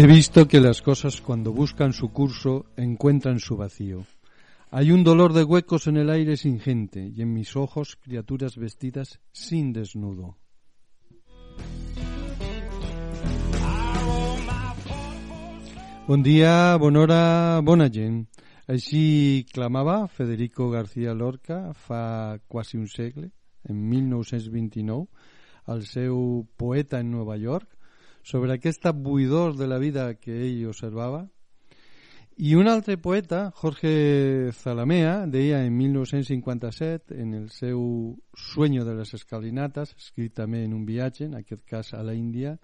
He visto que las cosas cuando buscan su curso encuentran su vacío. Hay un dolor de huecos en el aire sin gente y en mis ojos criaturas vestidas sin desnudo. Bon dia, bona hora, bona gent. Així clamava Federico García Lorca fa quasi un segle, en 1929, al seu poeta en Nova York, sobre aquesta buidor de la vida que ell observava. I un altre poeta, Jorge Zalamea, deia en 1957, en el seu Sueño de les escalinatas, escrit en un viatge, en aquest cas a la Índia,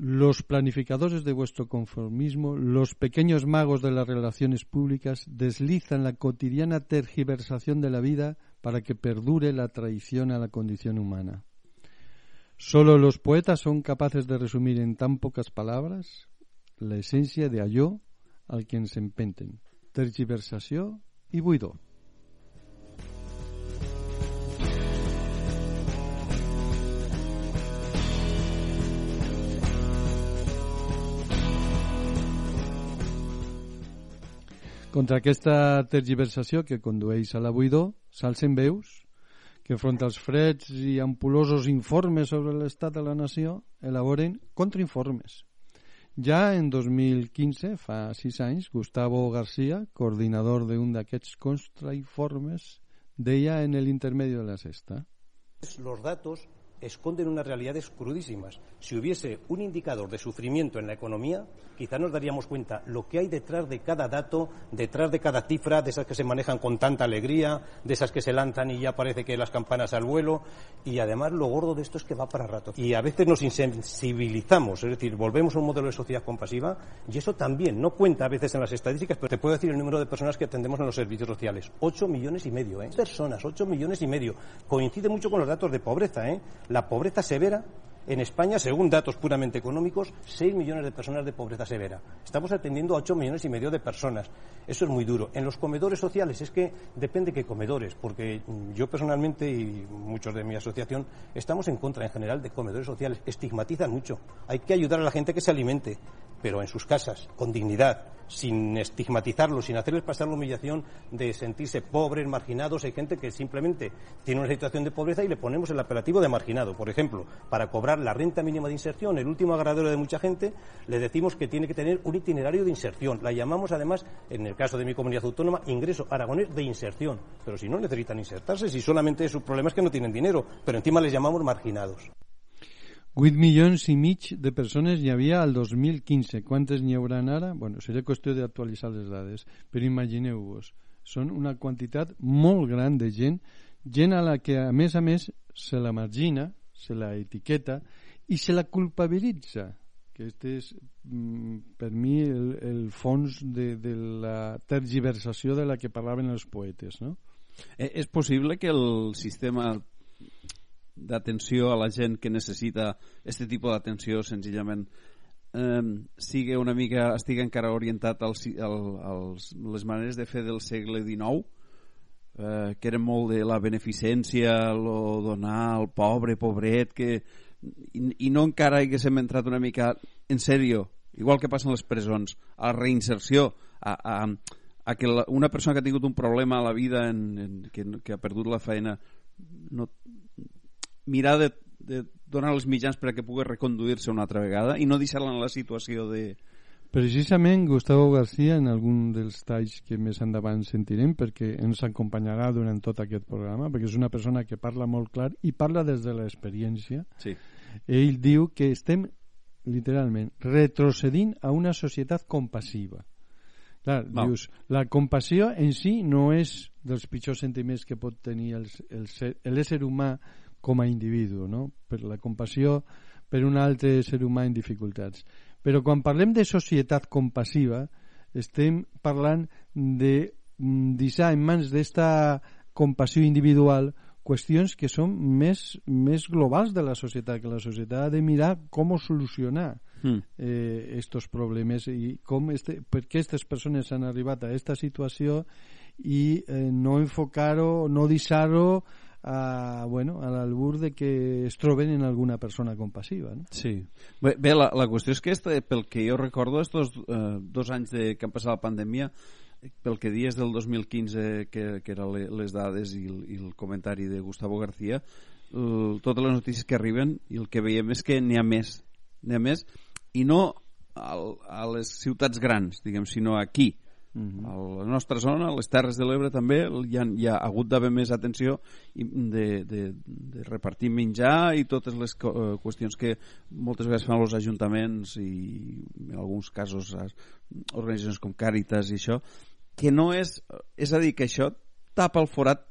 Los planificadores de vuestro conformismo, los pequeños magos de las relaciones públicas, deslizan la cotidiana tergiversación de la vida para que perdure la traición a la condición humana. Solo los poetas son capaces de resumir en tan pocas palabras la esencia de allò al que ens empenten, tergiversació i buidor. Contra aquesta tergiversació que condueix a la buidor, s'alcen veus que front als freds i ampulosos informes sobre l'estat de la nació elaboren contrainformes. Ja en 2015, fa sis anys, Gustavo García, coordinador d'un d'aquests contrainformes, deia en el de la sexta. Los datos esconden unas realidades crudísimas. Si hubiese un indicador de sufrimiento en la economía, quizá nos daríamos cuenta lo que hay detrás de cada dato, detrás de cada cifra, de esas que se manejan con tanta alegría, de esas que se lanzan y ya parece que las campanas al vuelo. Y además lo gordo de esto es que va para rato. Y a veces nos insensibilizamos, es decir, volvemos a un modelo de sociedad compasiva y eso también no cuenta a veces en las estadísticas, pero te puedo decir el número de personas que atendemos en los servicios sociales. 8 millones y medio, ¿eh? Personas, 8 millones y medio. Coincide mucho con los datos de pobreza, ¿eh? La pobreza severa en España, según datos puramente económicos, 6 millones de personas de pobreza severa. Estamos atendiendo a 8 millones y medio de personas. Eso es muy duro. En los comedores sociales es que depende qué comedores, porque yo personalmente y muchos de mi asociación estamos en contra en general de comedores sociales. Estigmatizan mucho. Hay que ayudar a la gente que se alimente, pero en sus casas, con dignidad, sin estigmatizarlos, sin hacerles pasar la humillación de sentirse pobres, marginados. Hay gente que simplemente tiene una situación de pobreza y le ponemos el apelativo de marginado. Por ejemplo, para cobrar la renta mínima de inserción, el último agradero de mucha gente, le decimos que tiene que tener un itinerario de inserción. La llamamos además, en el caso de mi comunidad autónoma, ingreso aragonés de inserción. Pero si no necesitan insertarse, si solamente su problema es que no tienen dinero, pero encima les llamamos marginados. 8 milions i mig de persones hi havia al 2015. Quantes n'hi haurà ara? Bueno, seria qüestió d'actualitzar les dades, però imagineu-vos, són una quantitat molt gran de gent, gent a la que a més a més se la margina, se la etiqueta i se la culpabilitza que este és mm, per mi el, el fons de, de la tergiversació de la que parlaven els poetes no? Eh, és possible que el sistema d'atenció a la gent que necessita aquest tipus d'atenció senzillament. Eh, sigui una mica, estigui encara orientat als, als, les maneres de fer del segle XIX eh, que eren molt de la beneficència lo donar al pobre, pobret que, i, i no encara haguéssim entrat una mica en sèrio igual que passa en les presons a la reinserció a, a, a que la, una persona que ha tingut un problema a la vida en, en, que, que ha perdut la feina no, mirar de, de donar els mitjans perquè pugui reconduir-se una altra vegada i no deixar-la en la situació de... Precisament Gustavo García en algun dels talls que més endavant sentirem perquè ens acompanyarà durant tot aquest programa perquè és una persona que parla molt clar i parla des de l'experiència sí. ell diu que estem literalment retrocedint a una societat compassiva Clar, Val. dius, la compassió en si no és dels pitjors sentiments que pot tenir l'ésser humà com a individu, no? Per la compassió per un altre ser humà en dificultats. Però quan parlem de societat compassiva, estem parlant de mm, deixar en mans d'esta compassió individual qüestions que són més, més globals de la societat, que la societat ha de mirar com solucionar Mm. eh, estos problemes i com este, per què aquestes persones han arribat a aquesta situació i eh, no enfocar-ho, no deixar-ho a, bueno, a l'albur de que es troben en alguna persona compassiva. No? Sí. Bé, bé la, la qüestió és que este, pel que jo recordo, estos eh, dos anys de, que han passat la pandèmia, pel que dies del 2015, que, que eren le, les dades i el, i el comentari de Gustavo García, el, totes les notícies que arriben i el que veiem és que n'hi ha més. N'hi ha més, i no al, a les ciutats grans, diguem, sinó aquí. Uh -huh. A la nostra zona, a les Terres de l'Ebre també hi ha, hi ha hagut d'haver més atenció i de, de, de repartir menjar i totes les eh, qüestions que moltes vegades fan els ajuntaments i en alguns casos as- organitzacions com Càritas i això que no és, és a dir, que això tapa el forat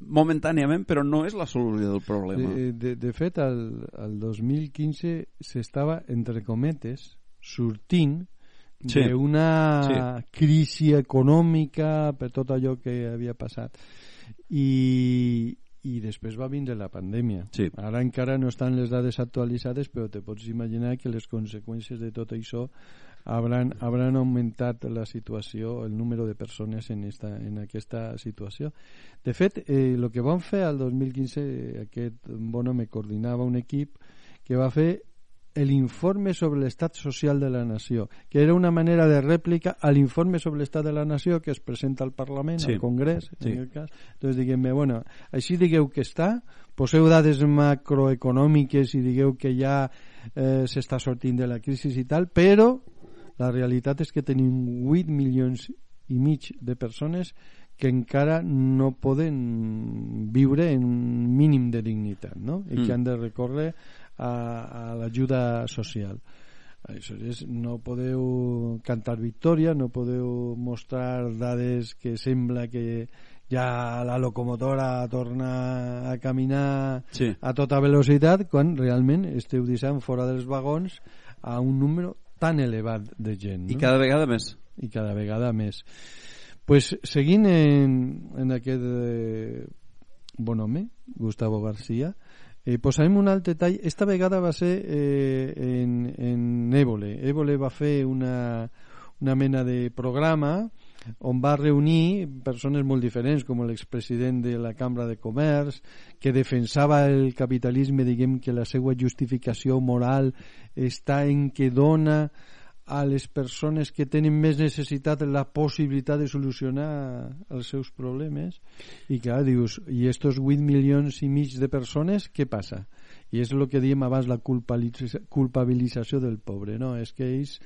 momentàniament, però no és la solució del problema. De, de, de fet, al, al 2015 s'estava, entre cometes, sortint Sí. d'una crisi econòmica per tot allò que havia passat. I, i després va vindre la pandèmia. Sí. Ara encara no estan les dades actualitzades, però te pots imaginar que les conseqüències de tot això hauran, hauran augmentat la situació, el número de persones en, esta, en aquesta situació. De fet, eh, el que vam fer al 2015, eh, aquest bon home coordinava un equip que va fer l'informe sobre l'estat social de la nació, que era una manera de rèplica a l'informe sobre l'estat de la nació que es presenta al Parlament, Sí. al Congrés, Sí. en aquest cas. Entonces diguem-me, bueno, així digueu que està, poseu dades macroeconòmiques i digueu que ja eh, s'està sortint de la crisi i tal, però la realitat és que tenim 8 milions i mig de persones que encara no poden viure en un mínim de dignitat, no? I Mm. que han de recórrer a, a l'ajuda social. Això és, no podeu cantar victòria, no podeu mostrar dades que sembla que ja la locomotora torna a caminar Sí. a tota velocitat quan realment esteu deixant fora dels vagons a un número tan elevat de gent. No? I cada vegada més. i cada vegada més. pues, seguint en, en aquest eh, bon home, Gustavo García, eh, posarem un altre tall. Esta vegada va ser eh, en, en Évole. Évole va fer una, una mena de programa on va reunir persones molt diferents, com l'expresident de la Cambra de Comerç, que defensava el capitalisme, diguem que la seva justificació moral està en que dona a les persones que tenen més necessitat la possibilitat de solucionar els seus problemes i clar, dius, i estos 8 milions i mig de persones, què passa? I és el que diem abans, la culpabilitza- culpabilització del pobre, no? És que ells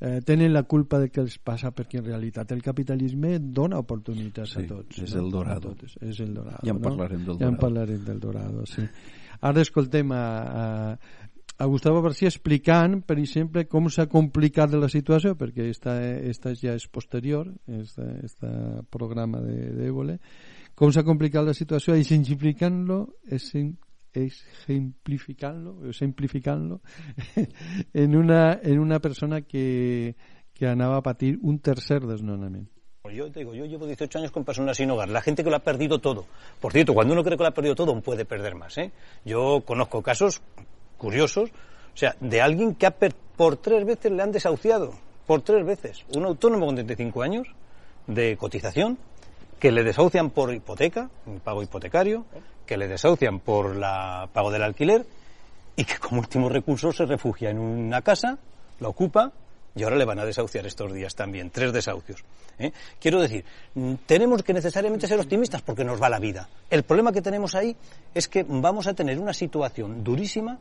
eh, tenen la culpa de què els passa perquè en realitat el capitalisme dona oportunitats Sí, a tots. és no? el dorado. A tots, és el dorado. Ja en parlarem del Ja en dorado. parlarem del dorado, sí. Ara escoltem a, a, a Gustavo García explicant, per exemple, com s'ha complicat la situació, perquè esta, esta ja és posterior, este, este programa de d'Évole, com s'ha complicat la situació, ejemplificant-lo, ejemplificant-lo, simplificant-lo, en, una, en una persona que, que anava a patir un tercer desnonament. Yo te digo, yo llevo 18 años con personas sin hogar, la gente que lo ha perdido todo. Por cierto, cuando uno cree que lo ha perdido todo, puede perder más. ¿eh? Yo conozco casos curiosos, o sea, de alguien que ha per- por tres veces le han desahuciado, por tres veces. Un autónomo con 35 años de cotización, que le desahucian por hipoteca, pago hipotecario, que le desahucian por la pago del alquiler y que como último recurso se refugia en una casa, la ocupa y ahora le van a desahuciar estos días también, tres desahucios. ¿eh? Quiero decir, mm, tenemos que necesariamente ser optimistas porque nos va la vida. El problema que tenemos ahí es que vamos a tener una situación durísima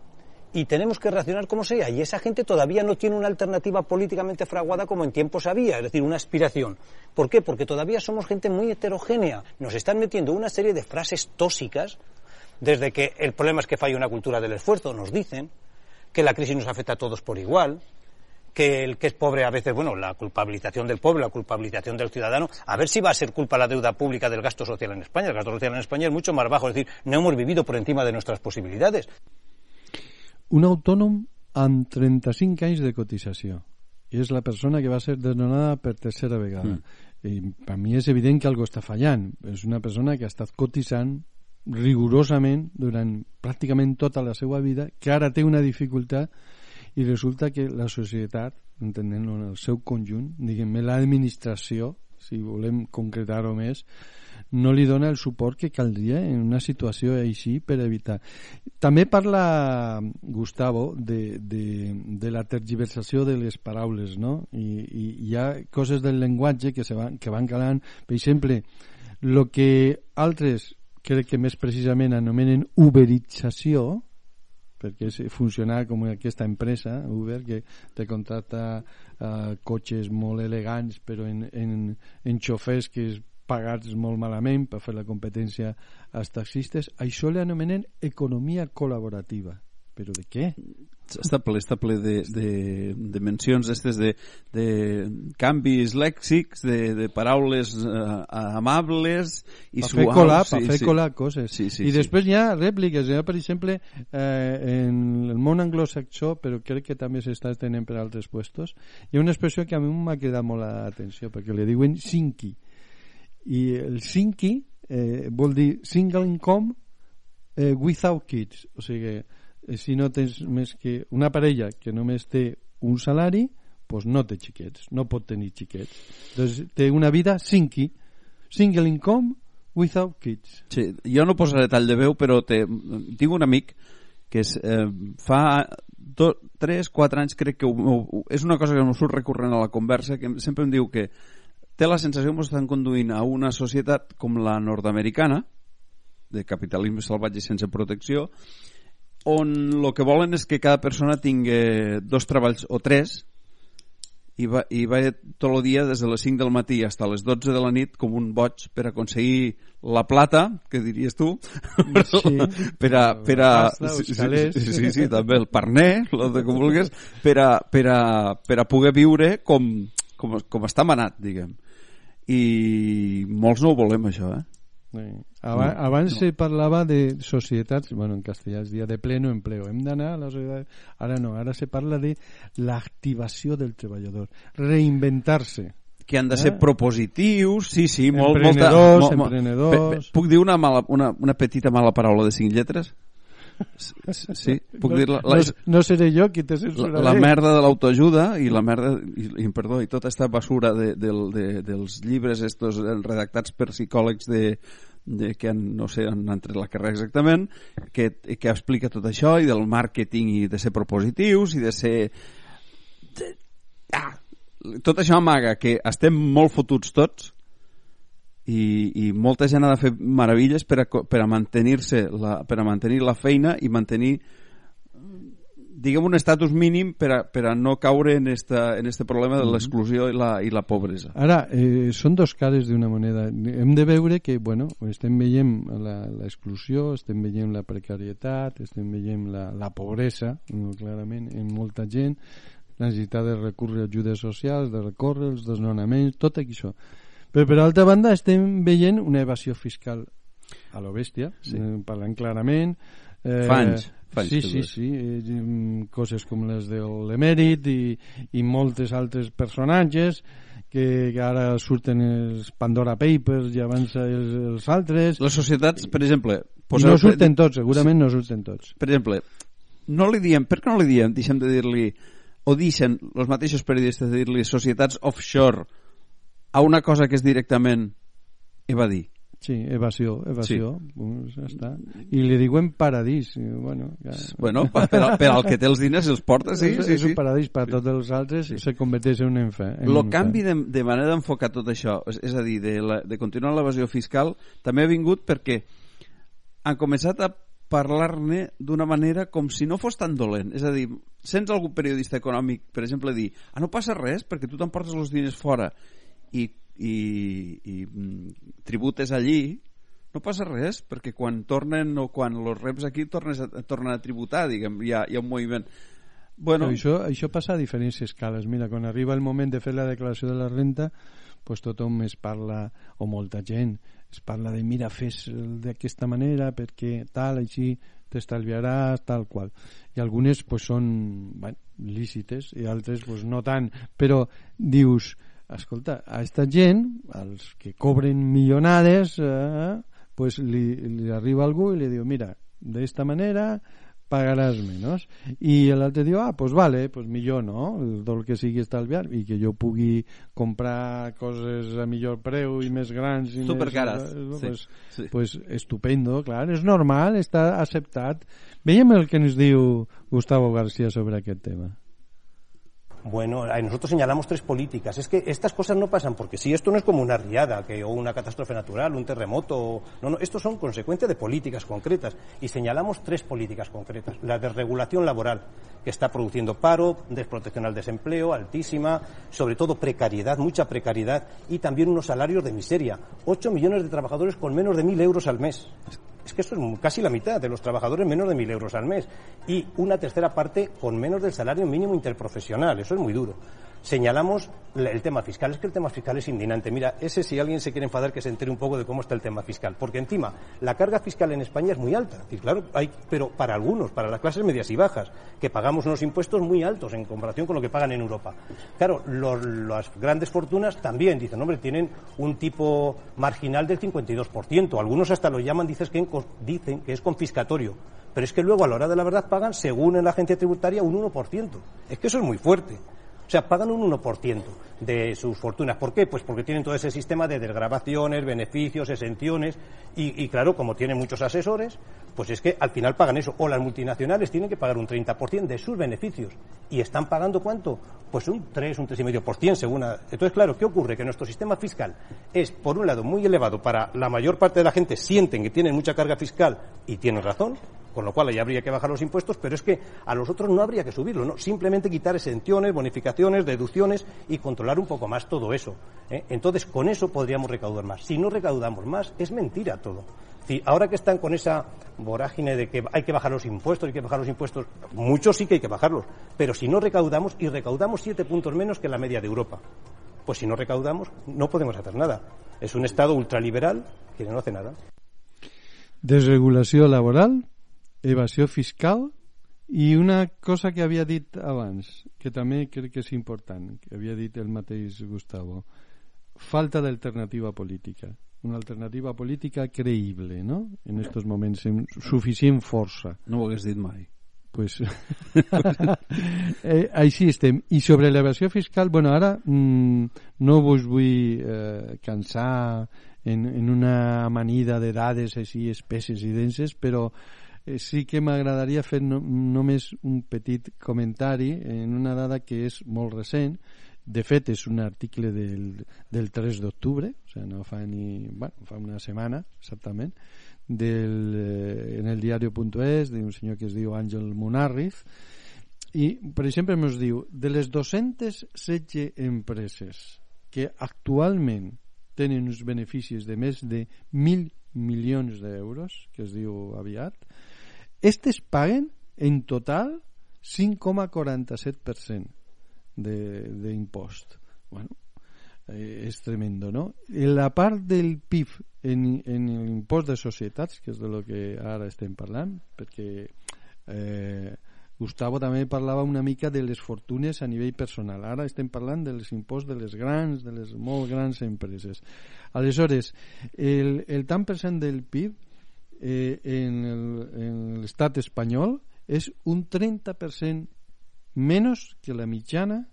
y tenemos que reaccionar como sea. Y esa gente todavía no tiene una alternativa políticamente fraguada como en tiempos había, es decir, una aspiración. ¿Por qué? Porque todavía somos gente muy heterogénea. Nos están metiendo una serie de frases tóxicas desde que el problema es que falla una cultura del esfuerzo, nos dicen, que la crisis nos afecta a todos por igual, que el que es pobre a veces, bueno, la culpabilización del pobre, la culpabilización del ciudadano, a ver si va a ser culpa la deuda pública del gasto social en España. El gasto social en España es mucho más bajo, es decir, no hemos vivido por encima de nuestras posibilidades. Un autònom amb 35 anys de cotització i és la persona que va ser desnonada per tercera vegada. Mm. I per mi és evident que algo està fallant. És una persona que ha estat cotitzant rigorosament durant pràcticament tota la seva vida, que ara té una dificultat i resulta que la societat, entenent en el seu conjunt, diguem l'administració, si volem concretar-ho més, no li dona el suport que caldria en una situació així per evitar. També parla Gustavo de, de, de la tergiversació de les paraules, no? I, i hi ha coses del llenguatge que, se van, que van calant. Per exemple, el que altres crec que més precisament anomenen uberització, perquè és funcionar com aquesta empresa, Uber, que te contracta uh, cotxes molt elegants però en, en, en xofers que es pagats molt malament per fer la competència als taxistes, això li anomenen economia col·laborativa. Però de què? Està ple, està ple de, de, de mencions d'estes de, de canvis lèxics, de, de paraules uh, amables i pa suaus. Fer colar, sí, fer sí. colar coses. Sí, sí, I sí. després hi ha rèpliques. Hi ha, per exemple, eh, en el món anglosaxó, però crec que també s'està estenent per altres puestos, hi ha una expressió que a mi m'ha cridat molt l'atenció, perquè li diuen sinki. I el sinki eh, vol dir single income eh, without kids. O sigui, eh, si no tens més que una parella que només té un salari, pues no té xiquets, no pot tenir xiquets. Doncs té una vida sinki, single income without kids. Sí, jo no posaré tall de veu, però té, tinc un amic que és, eh, fa do, 3, 4 anys crec que ho, és una cosa que em surt recurrent a la conversa, que sempre em diu que té la sensació que estan conduint a una societat com la nord-americana, de capitalisme salvatge sense protecció, on el que volen és que cada persona tingui dos treballs o tres i va, i va tot el dia des de les 5 del matí fins a les 12 de la nit com un boig per aconseguir la plata, que diries tu, Sí. per a... Per a sí, sí, sí, sí, també el parner, el com vulguis, per a, per a, per a poder viure com, com, com està manat, diguem. I molts no ho volem, això, eh? Sí. Abans, No, abans no. se parlava de societats, bueno, en castellà es dia de pleno empleo. Hem d'anar a la societat... Ara no, ara se parla de l'activació del treballador, reinventar-se. que han de Eh? ser propositius, sí, sí, molt, molta... Emprenedors, mo- mo- emprenedors. Puc dir una, mala, una, una petita mala paraula de cinc lletres? S- Sí, puc no, dir la, no, la, no seré jo qui te la, censuraré. la merda de l'autoajuda i la merda i, i, perdó, i tota aquesta basura de, del, de, dels llibres estos eh, redactats per psicòlegs de, de que han, no sé, han, han tret la carrera exactament que, que explica tot això i del màrqueting i de ser propositius i de ser de, ah, tot això amaga que estem molt fotuts tots i, i molta gent ha de fer meravilles per a, per a mantenir-se la, per a mantenir la feina i mantenir diguem un estatus mínim per a, per a no caure en, esta, en este problema de l'exclusió i, la, i la pobresa Ara, eh, són dos cares d'una moneda. Hem de veure que, bueno, estem veient la- l'exclusió, estem veient la precarietat, estem veient la, la pobresa, no, clarament, en molta gent, la necessitat de recórrer a ajudes socials, de recórrer els desnonaments, tot això. Però, per altra banda, estem veient una evasió fiscal a lo bèstia, Sí. eh, parlant clarament. Eh, Fa anys, fa anys sí, sí, sí, eh, mm, coses com les de l'emèrit i, i moltes altres personatges que, que ara surten els Pandora Papers i abans els, els altres les societats, per exemple i poseu- no surten tots, segurament no surten tots per exemple no li diem, per què no li diem deixem de dir-li o deixen els mateixos periodistes de dir-li societats offshore a una cosa que és directament evadir. Sí, evasió, evasió. Pues ja està. i li diuen paradís. Bueno, ja, bueno, per, per, al- per al que té els diners els porta, sí, és, sí, és sí. un paradís per a tots els altres se converteix en un enfer en El un canvi de, de manera d'enfocar tot això, és, és a dir, de, la, de continuar l'evasió fiscal, també ha vingut perquè han començat a parlar-ne d'una manera com si no fos tan dolent. És a dir, sents algun periodista econòmic, per exemple, dir ah, no passa res perquè tu t'emportes els diners fora i, i, i mm, tributes allí, no passa res, perquè quan tornen o quan los reps aquí tornes a, tornen a tributar, diguem, hi ha, hi ha un moviment. Bueno, això, això passa a diferents escales. Mira, quan arriba el moment de fer la declaració de la renta, pues tothom es parla, o molta gent, es parla de mira, fes d'aquesta manera perquè tal, així t'estalviaràs, tal qual. I algunes pues, són bueno, lícites i altres pues, no tant. Però dius, escolta, a esta gent, als que cobren millonades, eh, pues li, li arriba algú i li diu, mira, d'esta manera pagaràs menys. I l'altre diu, ah, pues vale pues millor no, el tot el que sigui estalviar i que jo pugui comprar coses a millor preu i més grans i Supercares, més, sí, pues, sí. pues estupendo, clar, és normal està acceptat. Veiem el que ens diu Gustavo García sobre aquest tema Bueno, nosotros señalamos tres políticas. Es que estas cosas no pasan porque si esto no es como una riada que, o una catástrofe natural, un terremoto. o- No, no, estos son consecuencias de políticas concretas. Y señalamos tres políticas concretas. La desregulación laboral, que está produciendo paro, desprotección al desempleo, altísima, sobre todo precariedad, mucha precariedad y también unos salarios de miseria. Ocho millones de trabajadores con menos de mil euros al mes. Es que eso es casi la mitad de los trabajadores menos de mil euros al mes. Y una tercera parte con menos del salario mínimo interprofesional. Eso es muy duro. Señalamos la- el tema fiscal. Es que el tema fiscal es indignante. Mira, ese si alguien se quiere enfadar que se entere un poco de cómo está el tema fiscal. Porque encima, la carga fiscal en España es muy alta. Y claro, hay, pero para algunos, para las clases medias y bajas, que pagamos unos impuestos muy altos en comparación con lo que pagan en Europa. Claro, los- las grandes fortunas también dicen, hombre, tienen un tipo marginal del 52%. Algunos hasta lo llaman, dices que en- dicen que es confiscatorio. Pero es que luego a la hora de la verdad pagan, según la agencia tributaria, un 1%. Es que eso es muy fuerte. O sea, pagan un 1% de sus fortunas. ¿Por qué? Pues porque tienen todo ese sistema de desgrabaciones, beneficios, exenciones. Y, y, claro, como tienen muchos asesores, pues es que al final pagan eso. O las multinacionales tienen que pagar un 30% de sus beneficios. ¿Y están pagando cuánto? Pues un 3, un 3,5%, según. a- Entonces, claro, ¿qué ocurre? Que nuestro sistema fiscal es, por un lado, muy elevado para la mayor parte de la gente, sienten que tienen mucha carga fiscal y tienen razón, con lo cual ahí habría que bajar los impuestos, pero es que a los otros no habría que subirlo, ¿no? Simplemente quitar exenciones, bonificaciones, deducciones y controlar un poco más todo eso. ¿eh? Entonces, con eso podríamos recaudar más. Si no recaudamos más, es mentira todo. Ahora que están con esa vorágine de que hay que bajar los impuestos, hay que bajar los impuestos, muchos sí que hay que bajarlos, pero si no recaudamos, y recaudamos siete puntos menos que la media de Europa, pues si no recaudamos, no podemos hacer nada. Es un Estado ultraliberal que no hace nada. desregulació laboral, evasió fiscal i una cosa que havia dit abans, que també crec que és important, que havia dit el mateix Gustavo, falta d'alternativa política. Una alternativa política creïble, no? En estos moments, amb suficient força. No ho hagués dit mai. pues, eh, així estem. I sobre l'evasió fiscal, bueno, ara mm, no vos vull eh, cansar en, en una amanida de dades així espesses i denses, però eh, sí que m'agradaria fer no, només un petit comentari en una dada que és molt recent, de fet és un article del, del 3 d'octubre, o sigui, no fa ni, bueno, fa una setmana exactament, del, eh, en el diario.es d'un senyor que es diu Àngel Munarriz i per exemple ens diu de les 216 empreses que actualment tenen uns beneficis de més de 1.000 milions d'euros que es diu aviat estes paguen en total 5,47% d'impost bueno, eh, és tremendo, no? La part del PIB en, en l'impost de societats, que és de lo que ara estem parlant, perquè eh, Gustavo també parlava una mica de les fortunes a nivell personal. Ara estem parlant dels imposts de les grans, de les molt grans empreses. Aleshores, el, el tant per cent del PIB eh, en l'estat espanyol és un 30% menos que la mitjana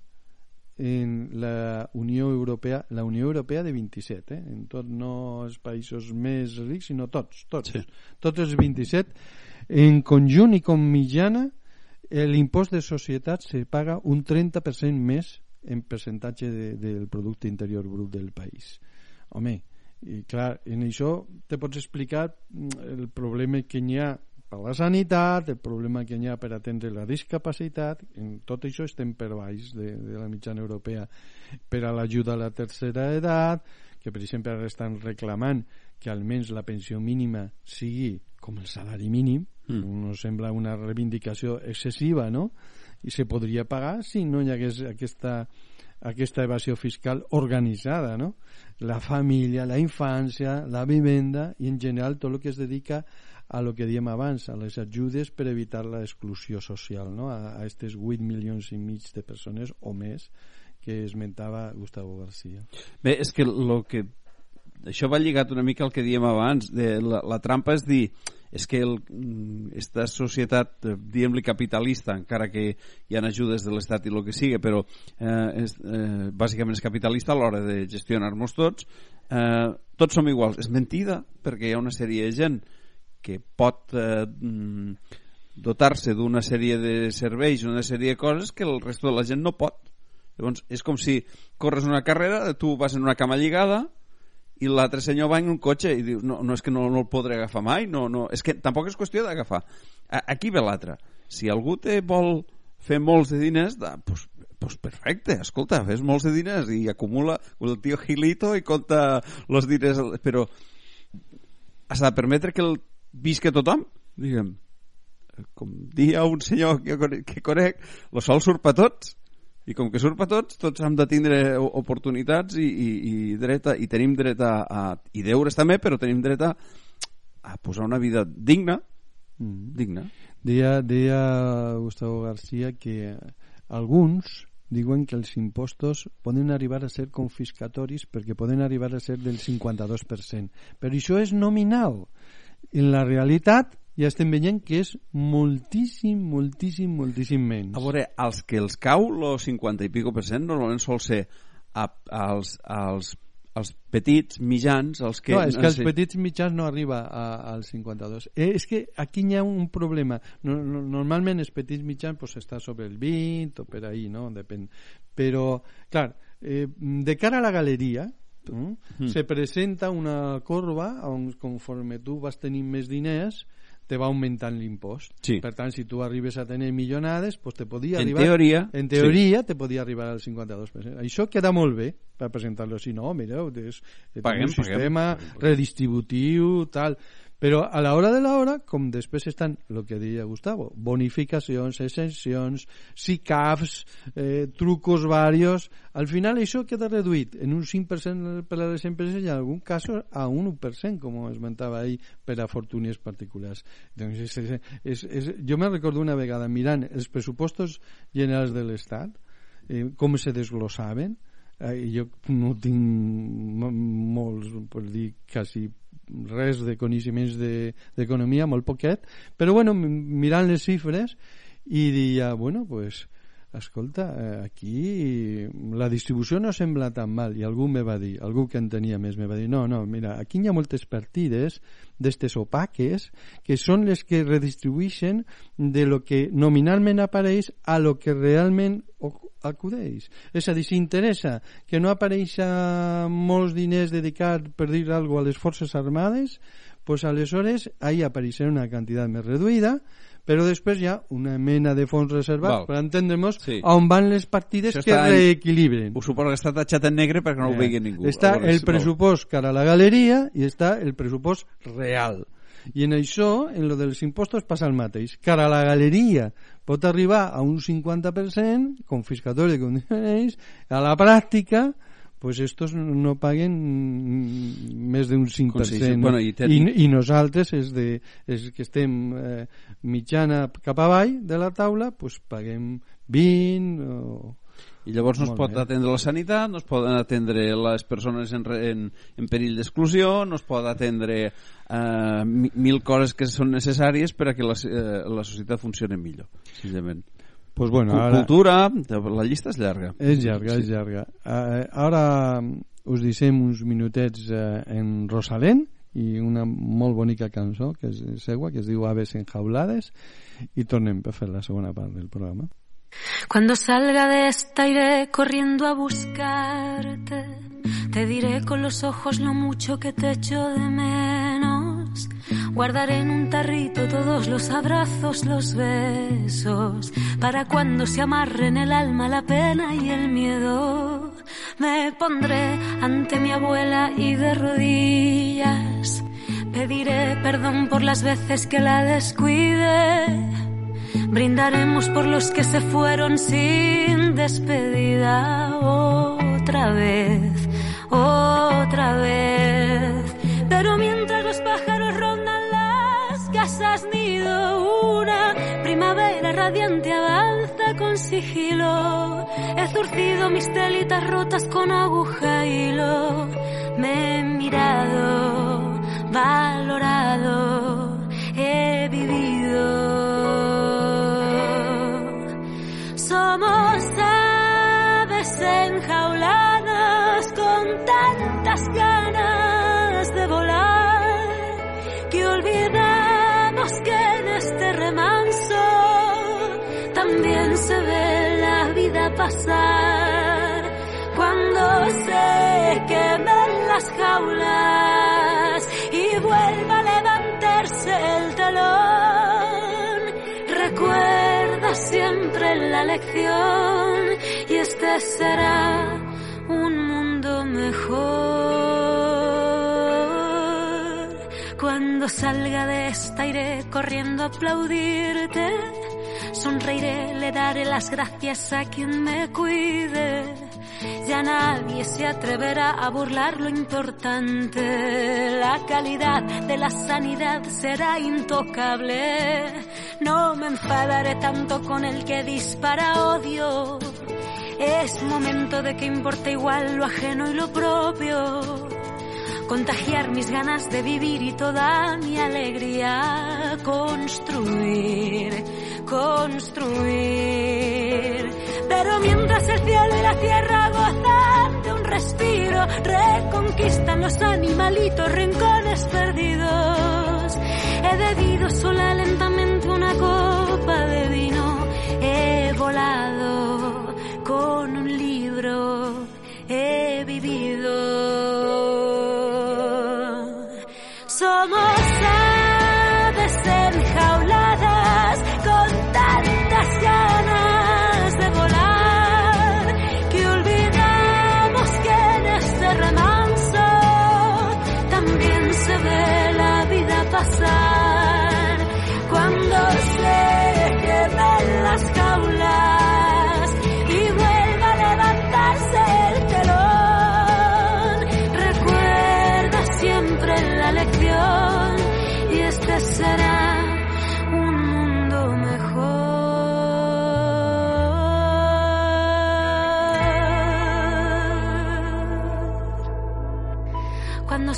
en la Unió Europea, la Unió Europea de 27, eh? en tot no els països més rics, sinó tots, tots, Sí. tots els 27. En conjunt i com mitjana, l'impost de societats se paga un 30% més en percentatge de, del producte interior brut del país. Home, i clar, en això te pots explicar mm, el problema que n'hi ha per la sanitat, el problema que n'hi ha per atendre la discapacitat, en tot això estem per baix de, de la mitjana europea per a l'ajuda a la tercera edat, que per exemple ara estan reclamant que almenys la pensió mínima sigui com el salari mínim, Mm. no sembla una reivindicació excessiva, no? i se podria pagar si no hi hagués aquesta, aquesta evasió fiscal organitzada, no? La família, la infància, la vivenda i en general tot el que es dedica a lo que diem abans, a les ajudes per evitar l'exclusió social, no? a aquests 8 milions i mig de persones o més que esmentava Gustavo García. Bé, és que lo que això va lligat una mica al que diem abans de la, la trampa és dir és que el, esta societat, eh, diguem-li capitalista, encara que hi ha ajudes de l'Estat i el que sigui, però eh, és, eh, bàsicament és capitalista a l'hora de gestionar-nos tots, eh, tots som iguals. És mentida, perquè hi ha una sèrie de gent que pot eh, mm, dotar-se d'una sèrie de serveis, una sèrie de coses que el resto de la gent no pot. Llavors, és com si corres una carrera, tu vas en una cama lligada i l'altre senyor va en un cotxe i dius, no, no és que no, no el podré agafar mai, no, no, és que tampoc és qüestió d'agafar. Aquí ve l'altre. Si algú te vol fer molts de diners, da, pues, pues perfecte, escolta, fes molts de diners i acumula el tio Gilito i compta els diners, però has de permetre que el visca tothom, diguem. Com dia un senyor que, que conec, lo sol surt per tots. I com que surt per tots, tots hem de tindre oportunitats i, i, i, dret a, i tenim dret a, a, i deures també, però tenim dret a, a posar una vida digna, mm. digna. Deia, deia Gustavo García que alguns diuen que els impostos poden arribar a ser confiscatoris perquè poden arribar a ser del 52%. Però això és nominal en la realitat ja estem veient que és moltíssim, moltíssim, moltíssim menys. A veure, els que els cau el 50 i pico per cent normalment sol ser a, als, als els petits, mitjans, els que... No, és que els petits mitjans no arriba a, al 52. Eh, és que aquí hi ha un problema. No, no, normalment els petits mitjans pues, està sobre el 20 o per ahí, no? Depèn. Però, clar, eh, de cara a la galeria, Mm. se presenta una corba on conforme tu vas tenint més diners te va augmentant l'impost. Sí. Per tant, si tu arribes a tenir millonades, pues te podia en arribar... Teoria, en teoria, sí. te podia arribar al 52%. Això queda molt bé per presentar-lo així. No, mireu, és, és paguem, un sistema paguem. redistributiu, tal... Però a l'hora de l'hora, com després estan, el que deia Gustavo, bonificacions, exencions, SICAFs, eh, trucos varios, al final això queda reduït en un 5% per a les empreses i en algun cas a un 1%, com esmentava ahir, per a fortúnies particulars. Doncs és, és, és, és, jo me recordo una vegada mirant els pressupostos generals de l'Estat, eh, com se desglossaven, eh, jo no tinc molts, per dir, quasi res de coneixements d'economia, de, molt poquet, però bueno, mirant les xifres i dia, bueno, pues escolta, eh, aquí la distribució no sembla tan mal i algú me va dir, algú que en tenia més me va dir, no, no, mira, aquí hi ha moltes partides d'estes opaques que són les que redistribueixen de lo que nominalment apareix a lo que realment acudeix. És a dir, si interessa que no apareixa molts diners dedicats, per dir alguna a les forces armades, pues aleshores ahí apareixerà una quantitat més reduïda, però després hi ha una mena de fons reservats Val. per entendre'ns sí. on van les partides Això que reequilibren. Ho suposo que està tachat en negre perquè no eh. ho vegi ningú. Està el pressupost cara a la galeria i està el pressupost real. I en això, en lo dels impostos, passa el mateix. Cara a la galeria pot arribar a un 50% confiscatori de condicions, a la pràctica pues estos no paguen més d'un 5%. Bueno, i. I, I nosaltres, és de, és que estem eh, mitjana cap avall de la taula, pues paguem 20 o i llavors no es pot bé. atendre la sanitat, no es poden atendre les persones en, en, en perill d'exclusió, no es pot atendre eh, mil coses que són necessàries per a que la, eh, la societat funcioni millor, senzillament. Pues bueno, ara... Cultura, la llista és llarga. És llarga, sí. és llarga. Uh, ara us deixem uns minutets uh, en Rosalén i una molt bonica cançó que és seua, que es diu Aves enjaulades i tornem per fer la segona part del programa. Cuando salga de esta iré corriendo a buscarte. Te diré con los ojos lo mucho que te echo de menos. Guardaré en un tarrito todos los abrazos, los besos, para cuando se amarren el alma, la pena y el miedo. Me pondré ante mi abuela y de rodillas pediré perdón por las veces que la descuide Brindaremos por los que se fueron sin despedida otra vez, otra vez. Pero mientras radiante avanza con sigilo. He zurcido mis telitas rotas con aguja y hilo. Me he mirado, valorado, he vivido. Somos aves enjauladas con tantas ganas se ve la vida pasar cuando se quemen las jaulas y vuelva a levantarse el telón. Recuerda siempre la lección y este será un mundo mejor. Cuando salga de esta iré corriendo a aplaudirte. Sonreiré, le daré las gracias a quien me cuide. Ya nadie se atreverá a burlar lo importante. La calidad de la sanidad será intocable. No me enfadaré tanto con el que dispara odio. Es momento de que importe igual lo ajeno y lo propio. Contagiar mis ganas de vivir y toda mi alegría. Construir, construir. Pero mientras el cielo y la tierra gozan de un respiro, reconquistan los animalitos rincones perdidos. He bebido sola lentamente una copa de vino. He volado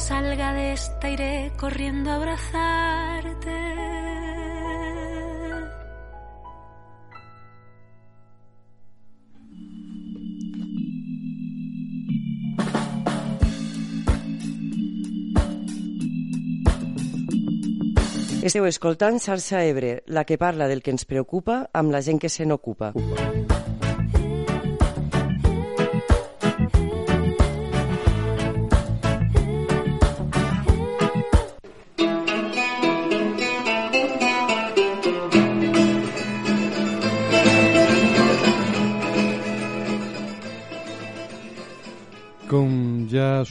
salga de esta iré corriendo a abrazarte. Esteu escoltant Xarxa Ebre, la que parla del que ens preocupa amb la gent que se n'ocupa. Com ja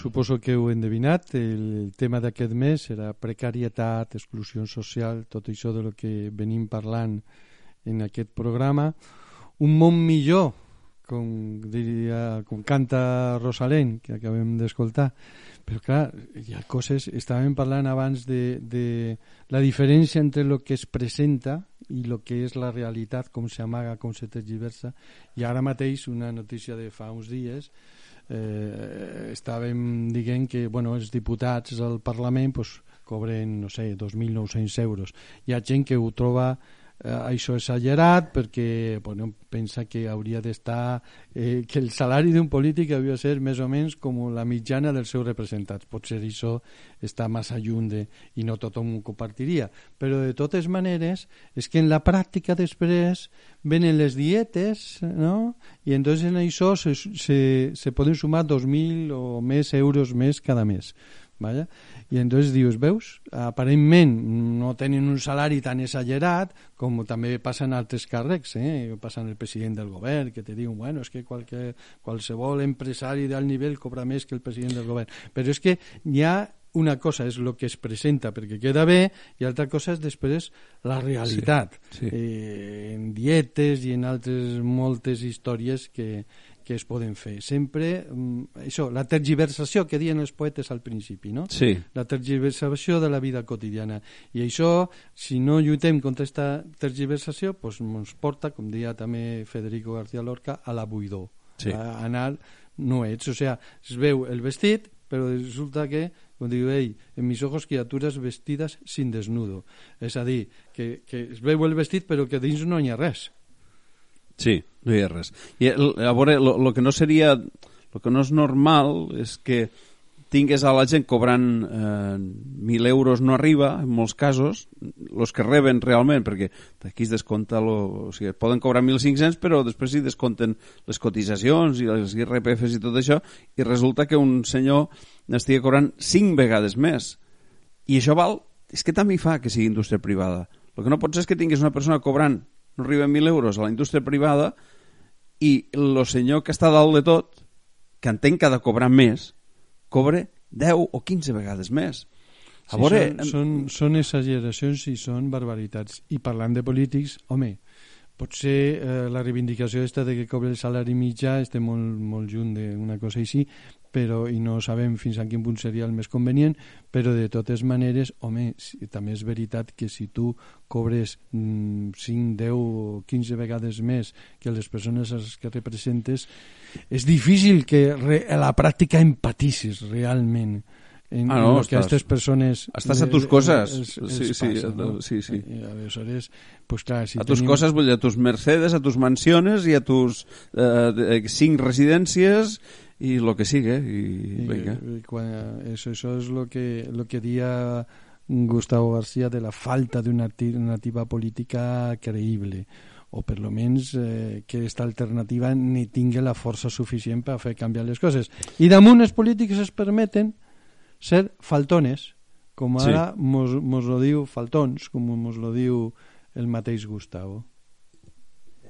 suposo que heu endevinat, el tema d'aquest mes serà precarietat, exclusió social, tot això de lo que venim parlant en aquest programa. Un món millor, com, diria, com canta Rosalén, que acabem d'escoltar. Però clar, hi ha coses... Estàvem parlant abans de, de la diferència entre el que es presenta i el que és la realitat, com s'amaga, com se tergiversa. I ara mateix, una notícia de fa uns dies, eh, estàvem dient que bueno, els diputats al Parlament pues, cobren, no sé, 2.900 euros. Hi ha gent que ho troba eh, això exagerat perquè bueno, pensa que hauria d'estar eh, que el salari d'un polític hauria de ser més o menys com la mitjana dels seus representats potser això està massa lluny de, i no tothom ho compartiria però de totes maneres és que en la pràctica després venen les dietes no? i entonces en això se, se, se poden sumar 2.000 o més euros més cada mes ¿vale? I entonces dius, veus, aparentment no tenen un salari tan exagerat com també passa en altres càrrecs, eh? passa en el president del govern, que te diuen, bueno, és que qualque, qualsevol empresari d'alt nivell cobra més que el president del govern. Però és que hi ha una cosa és el que es presenta perquè queda bé i altra cosa és després la realitat Sí, sí. Eh, en dietes i en altres moltes històries que, que es poden fer sempre mm, això, la tergiversació que diuen els poetes al principi no? Sí. la tergiversació de la vida quotidiana i això, si no lluitem contra aquesta tergiversació, pues, ens porta com deia també Federico García Lorca a la buidor Sí. a anar no ets, o sea, es veu el vestit però resulta que, com diu ell, en mis ojos criatures vestides sin desnudo. És a dir, que, que es veu el vestit però que dins no hi ha res. Sí, no hi ha res. I el- a veure, el que no seria... El que no és normal és que tingues a la gent cobrant eh, 1.000 euros no arriba, en molts casos, els que reben realment, perquè aquí es descompta, lo, o sigui, poden cobrar 1.500, però després s'hi descompten les cotitzacions i les IRPFs i tot això, i resulta que un senyor n'estigui cobrant 5 vegades més. I això val... És que també hi fa que sigui indústria privada. El que no pot ser és que tinguis una persona cobrant no arriba a 1.000 euros a la indústria privada i el senyor que està dalt de tot, que entenc que ha de cobrar més, cobre 10 o 15 vegades més. A Sí, veure, són, són, són exageracions i són barbaritats. I parlant de polítics, home, potser eh, la reivindicació esta de que cobre el salari mitjà està molt, molt lluny d'una cosa així, però, i no sabem fins a quin punt seria el més convenient, però de totes maneres, home, si, també és veritat que si tu cobres mm, 5, 10 o 15 vegades més que les persones a les que representes, és difícil que re, a la pràctica empaticis realment en, Ah, no, en que aquestes persones estàs a tus eh, coses. Sí, sí, passa, no? sí, sí. I aleshores, pues clar, si a tus tenim- coses, vull dir, a tus Mercedes, a tus mansiones i a tus eh, de- cinc residències i lo que sigue. I, i, vinga. i quan, eso, eso es lo que, lo que dia Gustavo García de la falta d'una alternativa política creïble o per lo menys eh, que aquesta alternativa ni tingui la força suficient per fer canviar les coses. I damunt els polítics es permeten ser faltones, com Sí. ara mos, mos lo diu faltons, com mos lo diu el mateix Gustavo.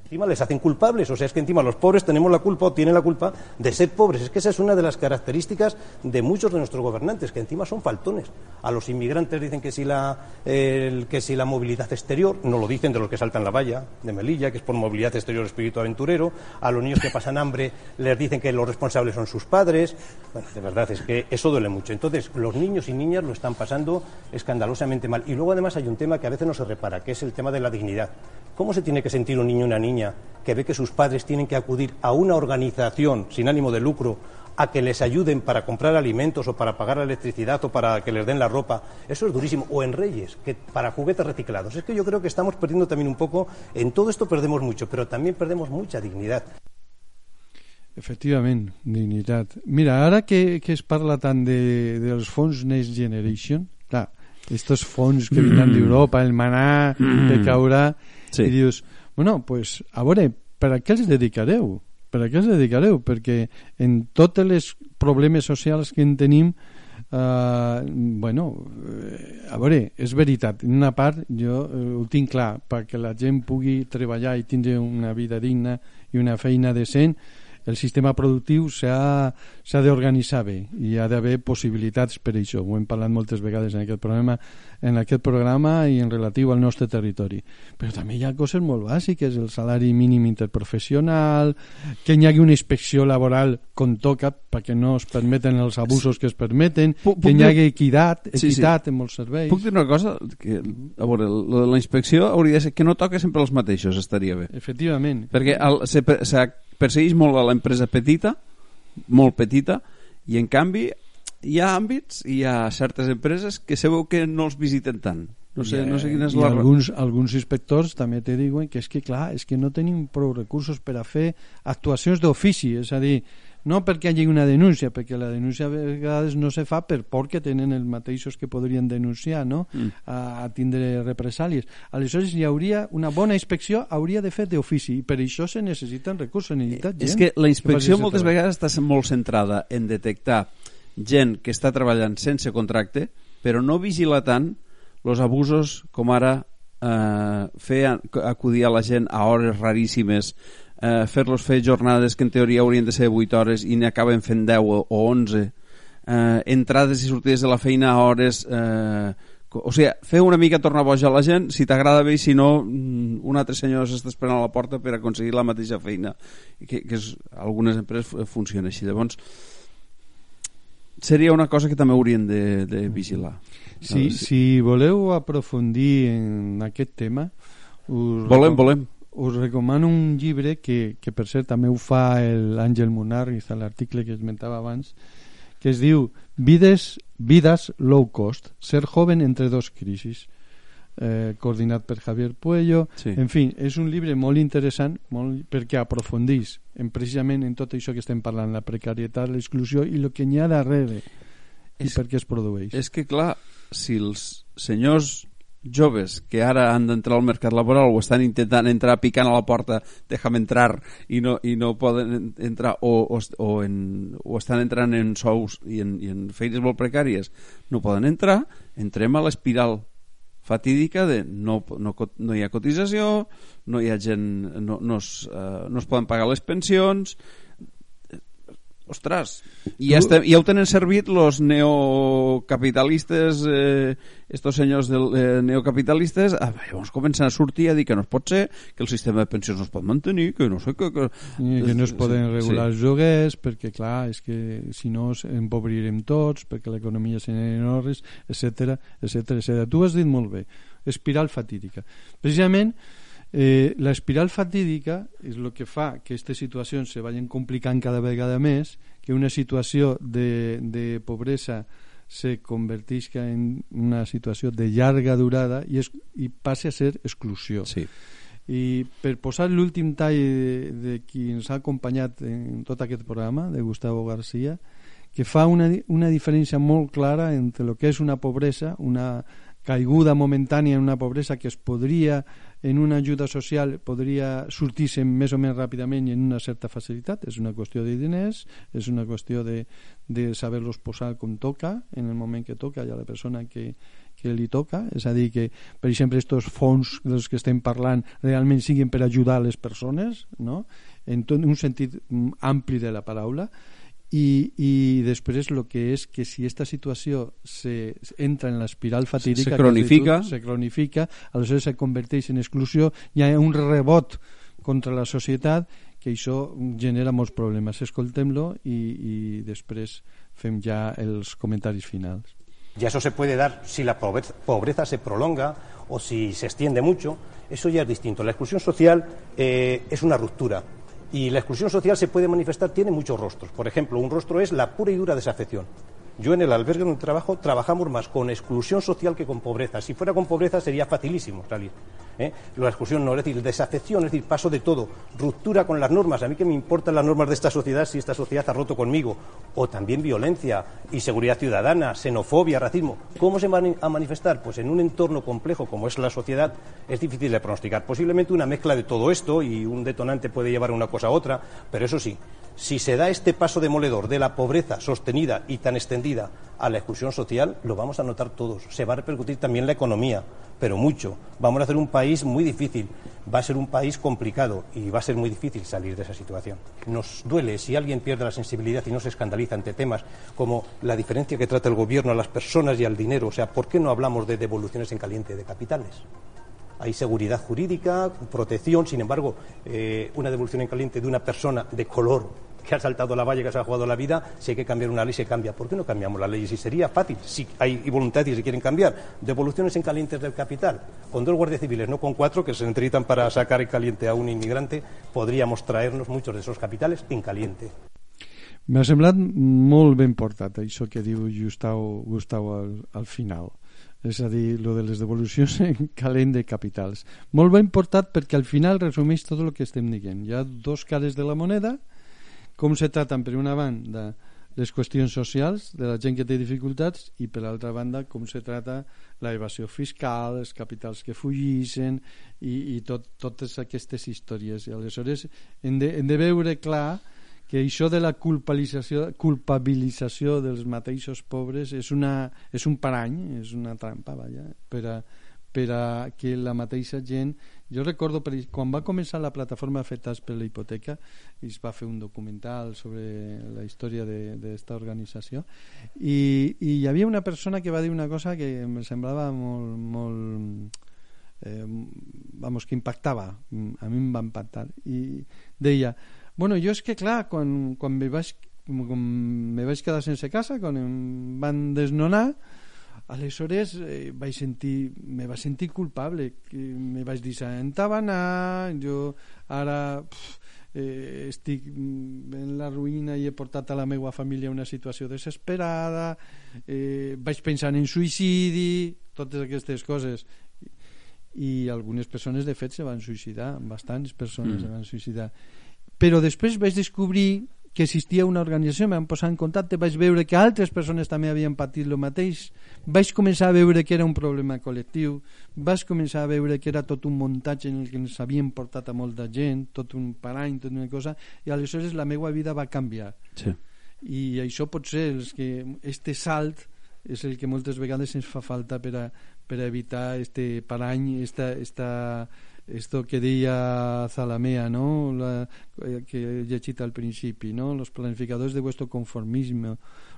Encima les hacen culpables, o sea, es que encima los pobres tenemos la culpa o tienen la culpa de ser pobres. Es que esa es una de las características de muchos de nuestros gobernantes, que encima son faltones. A los inmigrantes dicen que si la, que si la movilidad exterior, no lo dicen de los que saltan la valla de Melilla, que es por movilidad exterior espíritu aventurero. A los niños que pasan hambre les dicen que los responsables son sus padres. Bueno, de verdad, es que eso duele mucho. Entonces, los niños y niñas lo están pasando escandalosamente mal. Y luego, además, hay un tema que a veces no se repara, que es el tema de la dignidad. ¿Cómo se tiene que sentir un niño y una niña que ve que sus padres tienen que acudir a una organización sin ánimo de lucro a que les ayuden para comprar alimentos o para pagar la electricidad o para que les den la ropa? Eso es durísimo. O en Reyes, que para juguetes reciclados. Es que yo creo que estamos perdiendo también un poco, en todo esto perdemos mucho, pero también perdemos mucha dignidad. Efectivament, dignitat. Mira, ara que, que es parla tant de, dels fons Next Generation, clar, estos fons que vindran d'Europa, el manà que caurà, Sí. i dius, bueno, pues, a veure, per a què els dedicareu? Per a què els dedicareu? Perquè en tots els problemes socials que en tenim, eh, bueno, eh, a veure, és veritat, en una part jo eh, ho tinc clar, perquè la gent pugui treballar i tindre una vida digna i una feina decent, el sistema productiu s'ha d'organitzar bé i hi ha d'haver possibilitats per això. Ho hem parlat moltes vegades en aquest programa en aquest programa i en relatiu al nostre territori. Però també hi ha coses molt bàsiques, el salari mínim interprofessional, que hi hagi una inspecció laboral com toca perquè no es permeten els abusos que es permeten, Puc- puc que hi hagi equitat, Sí, sí. equitat en molts serveis. Puc dir una cosa? Que, a veure, la, la inspecció hauria de ser que no toca sempre els mateixos, estaria bé. Efectivament. Perquè el, se, se persegueix molt a l'empresa petita, molt petita, i en canvi hi ha àmbits, hi ha certes empreses que se veu que no els visiten tant. No sé, no sé quina és la... alguns, alguns inspectors també te diuen que és que clar, és que no tenim prou recursos per a fer actuacions d'ofici, és a dir, no perquè hi hagi una denúncia, perquè la denúncia a vegades no se fa per por que tenen els mateixos que podrien denunciar, no? Mm. A, a tindre represàlies. Aleshores hi hauria una bona inspecció hauria de fer d'ofici i per això se necessiten recursos, se necessita gent. És que la inspecció aquest moltes vegades està molt centrada en detectar gent que està treballant sense contracte, però no vigila tant els abusos com ara eh, fer acudir a la gent a hores raríssimes, eh, fer-los fer jornades que en teoria haurien de ser 8 hores i n'acaben fent 10 o o 11, eh, entrades i sortides de la feina a hores... Eh, o sigui, fer una mica tornar boja a la gent, si t'agrada bé si no, mm, un altre senyor s'està esperant a la porta per aconseguir la mateixa feina. Que, que és, algunes empreses funciona així. Llavors, seria una cosa que també haurien de, de vigilar. Sí, no, si voleu aprofundir en aquest tema... Us volem, volem. Us recomano un llibre que, que per cert també ho fa l'Àngel Munar, i està l'article que esmentava abans, que es diu Vides, Vidas Low Cost, ser joven entre dos crisis eh, coordinat per Javier Puello. Sí. en fi, és un llibre molt interessant molt, perquè aprofundís en, precisament en tot això que estem parlant la precarietat, l'exclusió i el que n'hi ha darrere i És- per què es produeix. És que, clar, si els senyors joves que ara han d'entrar al mercat laboral o estan intentant entrar picant a la porta deixa'm entrar i no, i no poden en- entrar o, o, o, en, o estan entrant en sous i en, i en feines molt precàries no poden entrar, entrem a l'espiral fatídica de no, no, no hi ha cotització no hi ha gent no, no, es, uh, no es poden pagar les pensions ostres i ja, estem, ja ho tenen servit los neocapitalistes eh, estos senyors del, eh, neocapitalistes ah, llavors comencen a sortir a dir que no es pot ser que el sistema de pensions no es pot mantenir que no sé que, que... I que no es poden Sí, regular els lloguers perquè clar, és que si no ens empobrirem tots perquè l'economia se n'enorres, etc etc etc. Tu has dit molt bé, espiral fatídica. Precisament eh, l'espiral fatídica és el que fa que aquestes situacions se vagin complicant cada vegada més, que una situació de, de pobresa se convertisca en una situació de llarga durada i, es, i passi a ser exclusió. sí. I per posar l'últim tall de, de qui ens ha acompanyat en tot aquest programa, de Gustavo García, que fa una, una diferència molt clara entre el que és una pobresa, una caiguda momentània en una pobresa que es podria, en una ajuda social, podria sortir-se més o menys ràpidament i en una certa facilitat. És una qüestió de diners, és una qüestió de, de saber-los posar com toca, en el moment que toca, i a la persona que, que li toca, és a dir, que, per exemple, aquests fons dels que estem parlant realment siguin per ajudar les persones, no? en tot un sentit mm, ampli de la paraula, i, i després el que és que si aquesta situació se, entra en l'espiral fatídica Se dit cronifica. tu, se cronifica, aleshores se converteix en exclusió hi ha un rebot contra la societat que això genera molts problemes escoltem-lo i, i després fem ja els comentaris finals Ya eso se puede dar si la pobreza, pobreza se prolonga o si se extiende mucho. Eso ya es distinto. La exclusión social eh, es una ruptura. Y la exclusión social se puede manifestar, tiene muchos rostros. Por ejemplo, un rostro es la pura y dura desafección. Yo en el albergue donde trabajo trabajamos más con exclusión social que con pobreza. Si fuera con pobreza sería facilísimo salir. ¿Eh? La exclusión no, es decir, desafección, es decir, paso de todo. Ruptura con las normas. A mí que me importan las normas de esta sociedad si esta sociedad ha roto conmigo. O también violencia, inseguridad ciudadana, xenofobia, racismo. ¿Cómo se van a manifestar? Pues en un entorno complejo como es la sociedad es difícil de pronosticar. Posiblemente una mezcla de todo esto y un detonante puede llevar una cosa a otra, pero eso sí, si se da este paso demoledor de la pobreza sostenida y tan extendida a la exclusión social, lo vamos a notar todos. Se va a repercutir también la economía, pero mucho. Vamos a hacer un país muy difícil, va a ser un país complicado y va a ser muy difícil salir de esa situación. Nos duele si alguien pierde la sensibilidad y no se escandaliza ante temas como la diferencia que trata el gobierno a las personas y al dinero. O sea, ¿por qué no hablamos de devoluciones en caliente de capitales? hay seguridad jurídica, protección, sin embargo, eh, una devolución en caliente de una persona de color que ha saltado la valla, que se ha jugado la vida, si hay que cambiar una ley, se cambia. ¿Por qué no cambiamos la ley? Si sería fácil, si hay voluntad y se quieren cambiar. Devoluciones en calientes del capital. Con dos guardias civiles, no con cuatro, que se necesitan para sacar en caliente a un inmigrante, podríamos traernos muchos de esos capitales en caliente. M'ha semblat molt ben portat això que diu Gustavo, Gustavo al, al final és a dir, lo de les devolucions en calent de capitals. Molt ben portat perquè al final resumeix tot el que estem dient. Hi ha dos cares de la moneda, com se traten per una banda les qüestions socials de la gent que té dificultats i per l'altra banda com se trata la evasió fiscal, els capitals que fugissen i, i tot, totes aquestes històries. I aleshores hem de, hem de veure clar que això de la culpabilització, culpabilització dels mateixos pobres és, una, és un parany, és una trampa, vaja, per a, per a que la mateixa gent jo recordo, per, quan va començar la plataforma Afectats per la hipoteca, i es va fer un documental sobre la història d'esta organització, i, i hi havia una persona que va dir una cosa que em semblava molt, molt eh, vamos, que impactava, a mi em va impactar, i deia, bueno, jo és que clar, quan, quan me vaig, quan me vaig quedar sense casa, quan em van desnonar, aleshores eh, vaig sentir, me va sentir culpable que me vaig dir on va anar jo ara pf, eh, estic en la ruïna i he portat a la meva família una situació desesperada eh, vaig pensar en suïcidi totes aquestes coses i algunes persones de fet se van suïcidar bastants persones mm. se van suïcidar però després vaig descobrir que existia una organització, em van posar en contacte, vaig veure que altres persones també havien patit el mateix, vaig començar a veure que era un problema col·lectiu, vaig començar a veure que era tot un muntatge en el que ens havien portat a molta gent, tot un parany, tot una cosa, i aleshores la meva vida va canviar. Sí. I això pot ser els que este salt és el que moltes vegades ens fa falta per a, per a evitar este parany, esta, esta, esto que deia Zalamea, ¿no? La, eh, que he llegit al principi, ¿no? Los planificadores de vuestro conformismo,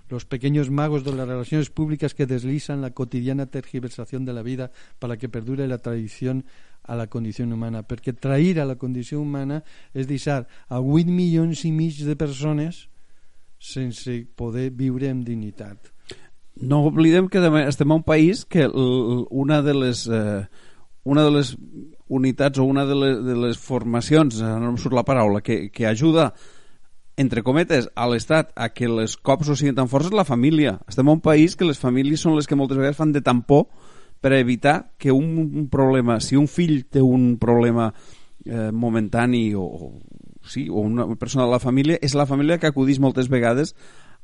los pequeños magos de las relaciones públicas que deslizan la cotidiana tergiversación de la vida para que perdure la tradición a la condició humana, perquè trair a la condició humana és deixar a 8 milions i mig de persones sense poder viure amb dignitat. No oblidem que estem a un país que una de les eh, una de les unitats o una de les, de les formacions, eh, no em surt la paraula, que, que ajuda entre cometes, a l'Estat a que les cops no siguin tan forts és la família. Estem a un país que les famílies són les que moltes vegades fan de tampó per evitar que un, problema, si un fill té un problema eh, momentani o, o, sí, o una persona de la família, és la família que acudís moltes vegades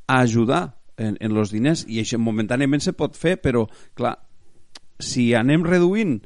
a ajudar en, en els diners i això momentàniament se pot fer, però clar, si anem reduint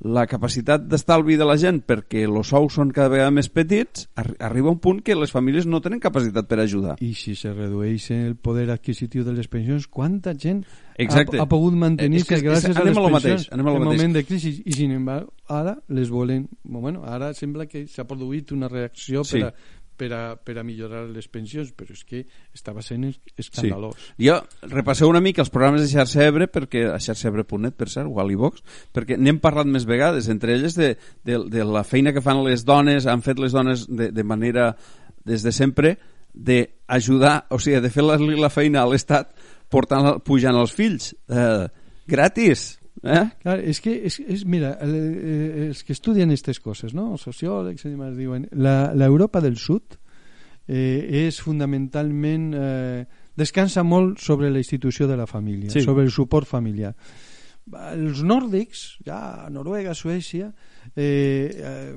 la capacitat d'estalvi de la gent perquè els sous són cada vegada més petits, arri arriba un punt que les famílies no tenen capacitat per ajudar. I si se redueix el poder adquisitiu de les pensions, quanta gent Exacte. ha, ha pogut mantenir-se eh, gràcies a les pensions mateix, anem en moment de crisi i sin embargo ara les volen bueno, ara sembla que s'ha produït una reacció sí. per a per a, per a millorar les pensions, però és que estava sent escandalós. Sí. Jo repasseu una mica els programes de Xarxa Ebre, perquè a xarxaebre.net, per cert, o a l'Ivox, perquè n'hem parlat més vegades, entre elles de, de, de la feina que fan les dones, han fet les dones de, de manera, des de sempre, d'ajudar, o sigui, de fer la, la feina a l'Estat portant, pujant els fills. Eh, gratis, Eh? Clar, és que, és, és, mira, eh, els que estudien aquestes coses, no? els sociòlegs i demás diuen l'Europa del Sud eh, és fonamentalment eh, descansa molt sobre la institució de la família, sí. sobre el suport familiar. Els nòrdics, ja Noruega, Suècia, eh, eh,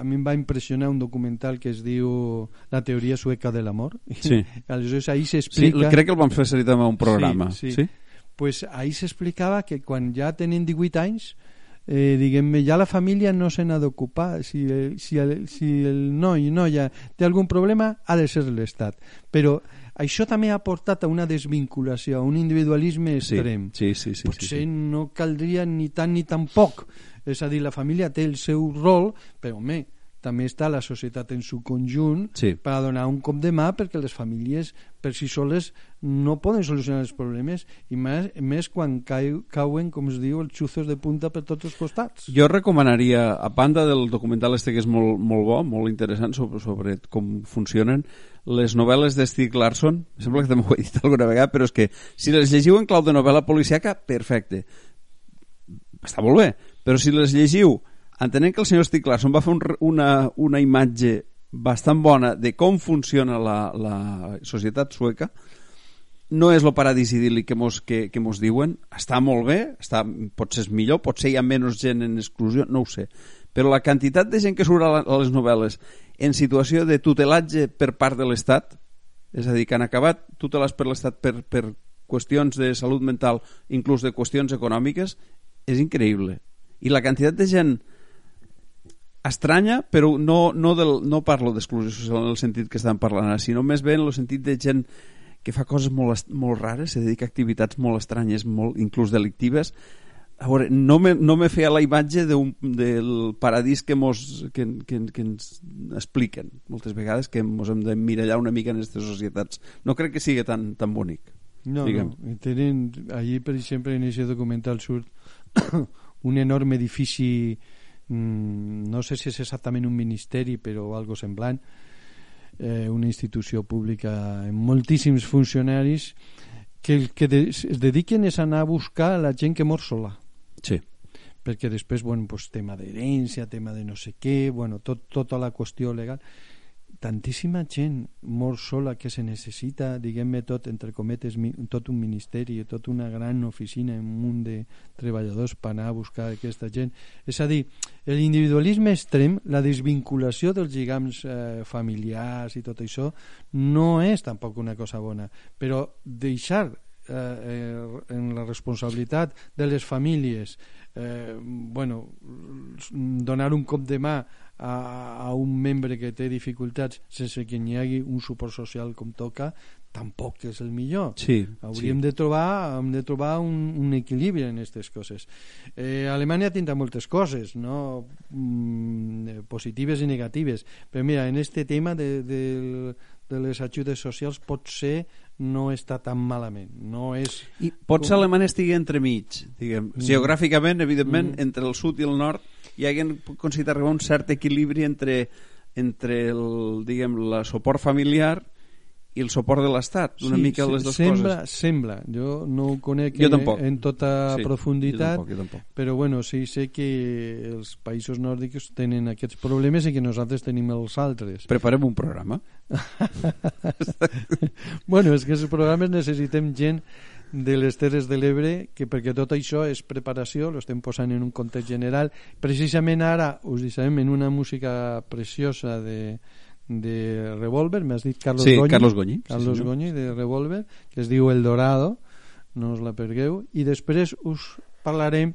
a mi em va impressionar un documental que es diu La teoria sueca de l'amor. Sí. Aleshores, ahí s'explica... Sí, crec que el van fer servir també un programa. Sí, sí. sí? Pues ahí s'explicava que quan ja tenen 18 anys eh, diguem-ne, ja la família no se n'ha d'ocupar. Si, el, si, el, si el noi o noia té algun problema, ha de ser l'Estat. Però això també ha portat a una desvinculació, a un individualisme extrem. Sí, sí, sí, sí, Potser sí, sí. no caldria ni tant ni tan poc. És a dir, la família té el seu rol, però, home, també està la societat en su conjunt sí. per a donar un cop de mà perquè les famílies per si soles no poden solucionar els problemes i més, més quan cau, cauen, com es diu, els xuzos de punta per tots els costats. Jo recomanaria, a banda del documental este que és molt, molt bo, molt interessant sobre, sobre com funcionen, les novel·les de Stieg Larsson, sembla que també ho he dit alguna vegada, però és que si les llegiu en clau de novel·la policiaca, perfecte. Està molt bé, però si les llegiu entenent que el senyor Stieg Larsson va fer un, una, una imatge bastant bona de com funciona la, la societat sueca, no és el paradís idíl·lic que mos, que, que mos diuen, està molt bé, està, potser és millor, potser hi ha menys gent en exclusió, no ho sé, però la quantitat de gent que surt a, les novel·les en situació de tutelatge per part de l'Estat, és a dir, que han acabat tutelats per l'Estat per, per qüestions de salut mental, inclús de qüestions econòmiques, és increïble. I la quantitat de gent estranya, però no, no, del, no parlo d'exclusió social en el sentit que estan parlant ara, sinó més bé en el sentit de gent que fa coses molt, molt rares, se dedica a activitats molt estranyes, molt, inclús delictives, a veure, no me, no me feia la imatge un, del paradís que, mos, que, que, que ens expliquen moltes vegades, que ens hem de mirallar una mica en aquestes societats. No crec que sigui tan, tan bonic. No, diguem. no. Tenen, allí, per exemple, en aquest documental surt un enorme edifici, mm, no sé si és exactament un ministeri, però algo semblant, eh, una institució pública amb moltíssims funcionaris que el que de, es dediquen és anar a buscar la gent que mor sola. Sí. perquè després, bueno, pues, tema d'herència, tema de no sé què, bueno, tot, tota la qüestió legal tantíssima gent mor sola que se necessita, diguem-ne tot, entre cometes, mi, tot un ministeri, tot una gran oficina, un munt de treballadors per anar a buscar aquesta gent. És a dir, l'individualisme extrem, la desvinculació dels lligams eh, familiars i tot això, no és tampoc una cosa bona, però deixar eh, eh, en la responsabilitat de les famílies eh, bueno, donar un cop de mà a, a un membre que té dificultats sense que hi hagi un suport social com toca tampoc és el millor Sí, hauríem sí. de trobar hem de trobar un, un equilibri en aquestes coses eh, Alemanya tindrà moltes coses no? mm, positives i negatives però mira, en este tema de, de, de les ajudes socials potser no està tan malament no és I potser Alemanya estigui entremig, diguem. Mm. Geogràficament, evidentment, Mm. entre el sud i el nord hi haguem aconseguit arribar un cert equilibri entre, entre el, diguem, la suport familiar i el suport de l'Estat, una Sí, mica les dues sembla, coses. Sembla, jo no ho conec Jo en, tampoc. en tota Sí, profunditat, Jo tampoc, jo tampoc. però bueno, sí sé que els països nòrdics tenen aquests problemes i que nosaltres tenim els altres. Preparem un programa. bueno, és que els programes necessitem gent de les Terres de l'Ebre que perquè tot això és preparació, lo estem posant en un context general. Precisament ara us deixarem en una música preciosa de, de Revolver, m'has dit Carlos Sí, Goñi. Carlos Goñi, sí, Carlos senyor. Goñi de Revolver, que es diu El Dorado, no us la pergueu, i després us parlarem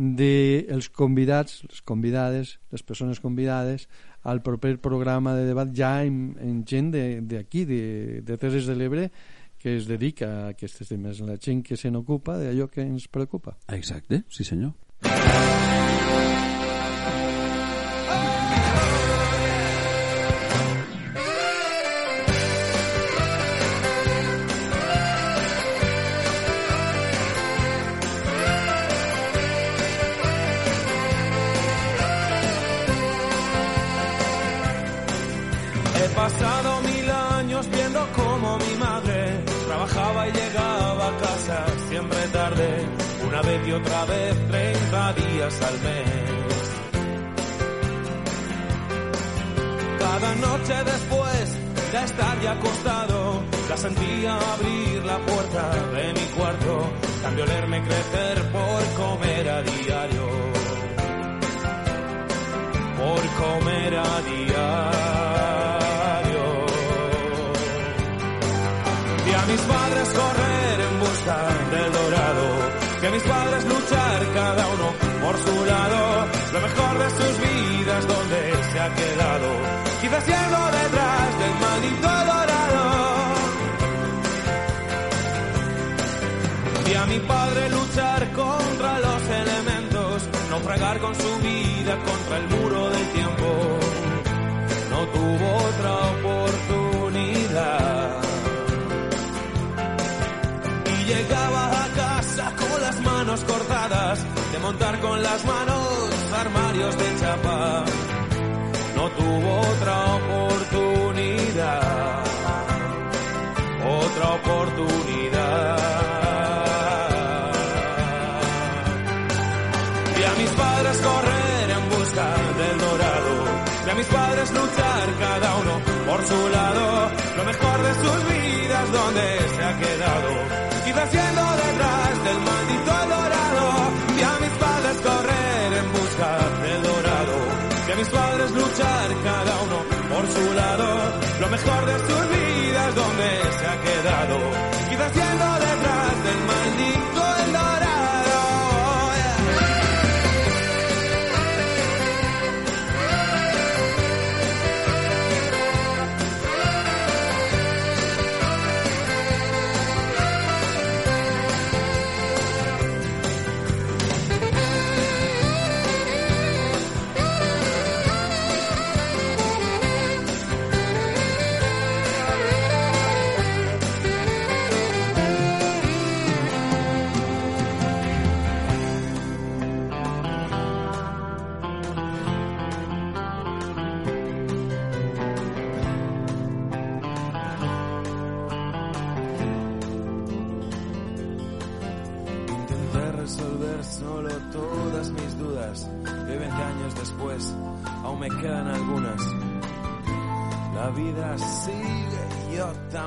dels els convidats, les convidades, les persones convidades al proper programa de debat ja en, en gent d'aquí, de, de Terres de l'Ebre, que es dedica a aquests temes, la gent que se n'ocupa d'allò que ens preocupa. Exacte, sí senyor. Pasado mil años viendo cómo mi madre trabajaba y llegaba a casa siempre tarde, una vez y otra vez, 30 días al mes. Cada noche después de estar ya acostado, la sentía abrir la puerta de mi cuarto, cambio olerme crecer por comer a diario por comer a diario. Mis padres correr en busca del dorado, a mis padres luchar cada uno por su lado, lo mejor de sus vidas donde se ha quedado, quizás yendo detrás del maldito dorado. Vi a mi padre luchar contra los elementos, naufragar con su vida contra el muro del tiempo. No tuvo otra montar con las manos armarios de chapa. No tuvo otra oportunidad. Otra oportunidad. Vi a mis padres correr en busca del dorado. Vi a mis padres luchar cada uno por su lado. Lo mejor de sus vidas donde se ha quedado. Quizás yendo detrás del maldito quedado.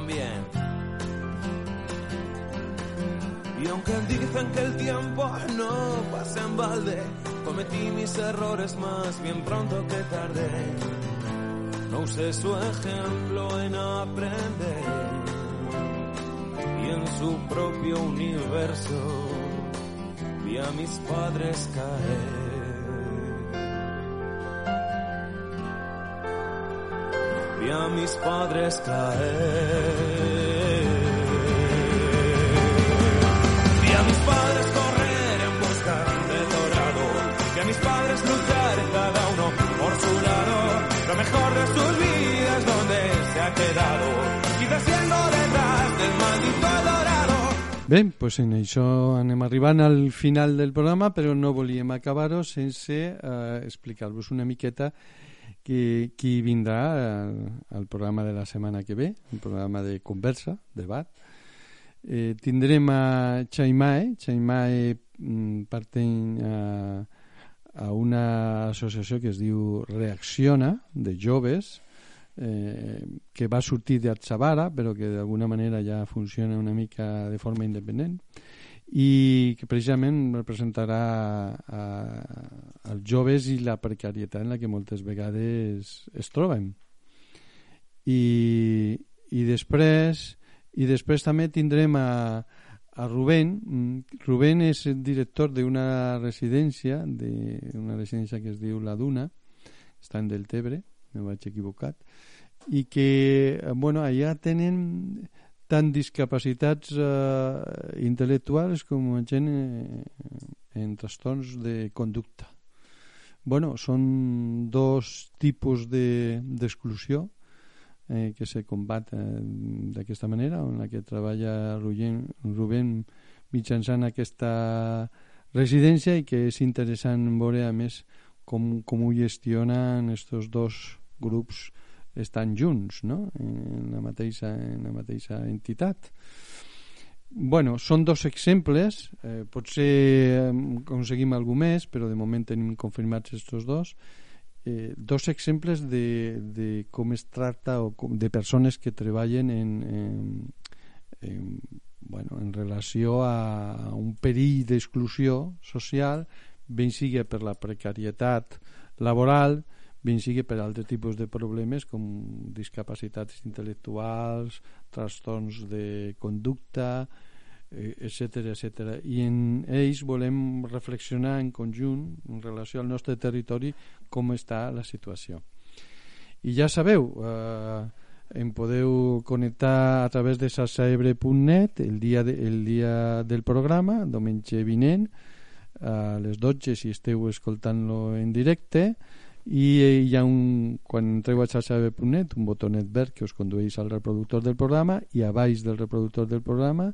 También. Y aunque dicen que el tiempo no pasa en balde, cometí mis errores más bien pronto que tarde. No usé su ejemplo en aprender y en su propio universo vi a mis padres caer. A mis padres caer. Vi a mis padres correr en busca del dorado. Vi a mis padres luchar cada uno por su lado. Lo mejor de sus vidas donde se ha quedado. Quizás siendo detrás del maldito dorado. Bé, doncs en això anem arribant al final del programa, però no volíem acabar-ho sense eh, explicar-vos una miqueta qui, qui vindrà al, al programa de la setmana que ve, un programa de conversa, debat. Eh, tindrem a Chaimae, Chaimae mm, pertany a, a una associació que es diu Reacciona, de joves, eh, que va sortir d'Atzavara, però que d'alguna manera ja funciona una mica de forma independent, i que precisament representarà a, als joves i la precarietat en la que moltes vegades es troben. I, i després i després també tindrem a, a Rubén. Mm, Rubén és el director d'una residència, d'una residència que es diu La Duna, està en Deltebre, no vaig equivocat, i que, bueno, allà tenen tant discapacitats eh, intel·lectuals com gent eh, en trastorns de conducta. Bueno, són dos tipus d'exclusió de, eh, que se combat eh, d'aquesta manera, en la que treballa Rubén, Rubén mitjançant aquesta residència i que és interessant veure, a més, com, com ho gestionen estos dos grups estan junts no? en, la mateixa, en la mateixa entitat. Bueno, són dos exemples, eh, potser aconseguim alguna més, però de moment tenim confirmats estos dos, eh, dos exemples de, de com es tracta o com, de persones que treballen en, en, en, bueno, en relació a un perill d'exclusió social, ben sigui per la precarietat laboral, ben sigui per altres tipus de problemes com discapacitats intel·lectuals, trastorns de conducta, etc etc. I en ells volem reflexionar en conjunt en relació al nostre territori com està la situació. I ja sabeu, eh, em podeu connectar a través de sassaebre.net el, dia de, el dia del programa, diumenge vinent, a les 12 si esteu escoltant-lo en directe, i hi ha un, quan entreu a xarxa.net un botonet verd que us condueix al reproductor del programa i a baix del reproductor del programa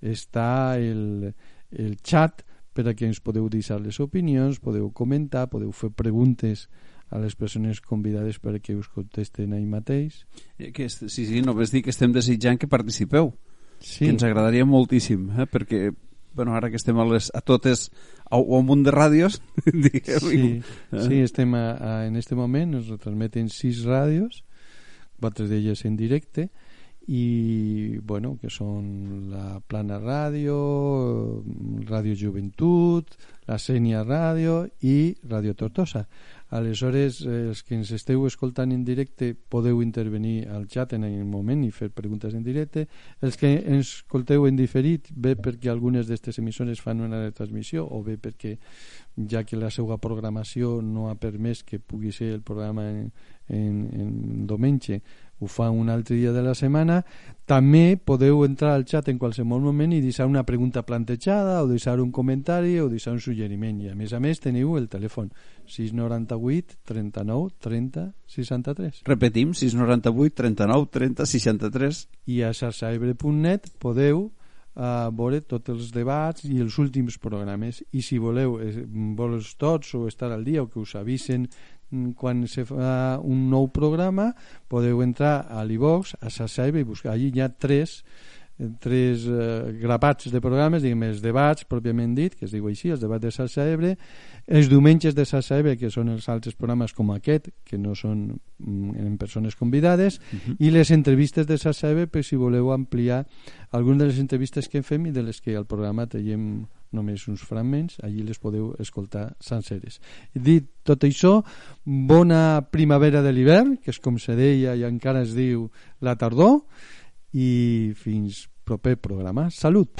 està el, el chat per a que ens podeu deixar les opinions, podeu comentar, podeu fer preguntes a les persones convidades perquè us contesten ahir mateix. Eh, que, sí, sí, només dic que estem desitjant que participeu, sí. que ens agradaria moltíssim, eh? perquè bueno, ara que estem a, les, a totes a, a un munt de ràdios diguem sí, eh? sí, estem a, a, en este moment ens retransmeten sis ràdios quatre d'elles en directe i bueno, que són la Plana Ràdio Ràdio Joventut la Sènia Ràdio i Ràdio Tortosa Aleshores, eh, els que ens esteu escoltant en directe podeu intervenir al xat en el moment i fer preguntes en directe. Els que ens escolteu en diferit, bé perquè algunes d'aquestes emissores fan una retransmissió o bé perquè ja que la seva programació no ha permès que pugui ser el programa en, en, en diumenge ho fa un altre dia de la setmana. També podeu entrar al xat en qualsevol moment i deixar una pregunta plantejada o deixar un comentari o deixar un suggeriment. I a més a més teniu el telèfon. 698 39 30 63 repetim 698 39 30 63 i a xarxaebre.net podeu a veure tots els debats i els últims programes. I si voleu eh, vols tots o estar al dia o que us avisen quan se fa un nou programa podeu entrar a l'iVox, a Sassaiba i buscar allí hi ha tres tres eh, grapats de programes, diguem, els debats, pròpiament dit, que es diu així, els debats de Salsa Ebre, els diumenges de Salsa Ebre, que són els altres programes com aquest, que no són mm, en persones convidades, uh -huh. i les entrevistes de Salsa Ebre, per si voleu ampliar algunes de les entrevistes que fem i de les que al programa tenim només uns fragments, allí les podeu escoltar senceres. Dit tot això, bona primavera de l'hivern, que és com se deia i encara es diu la tardor, i fins proper programa. Salut!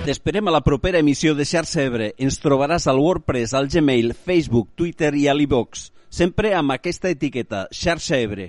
T'esperem a la propera emissió de Xarxa Ebre. Ens trobaràs al WordPress, al Gmail, Facebook, Twitter i a l'Ivox. Sempre amb aquesta etiqueta, Xarxa Ebre.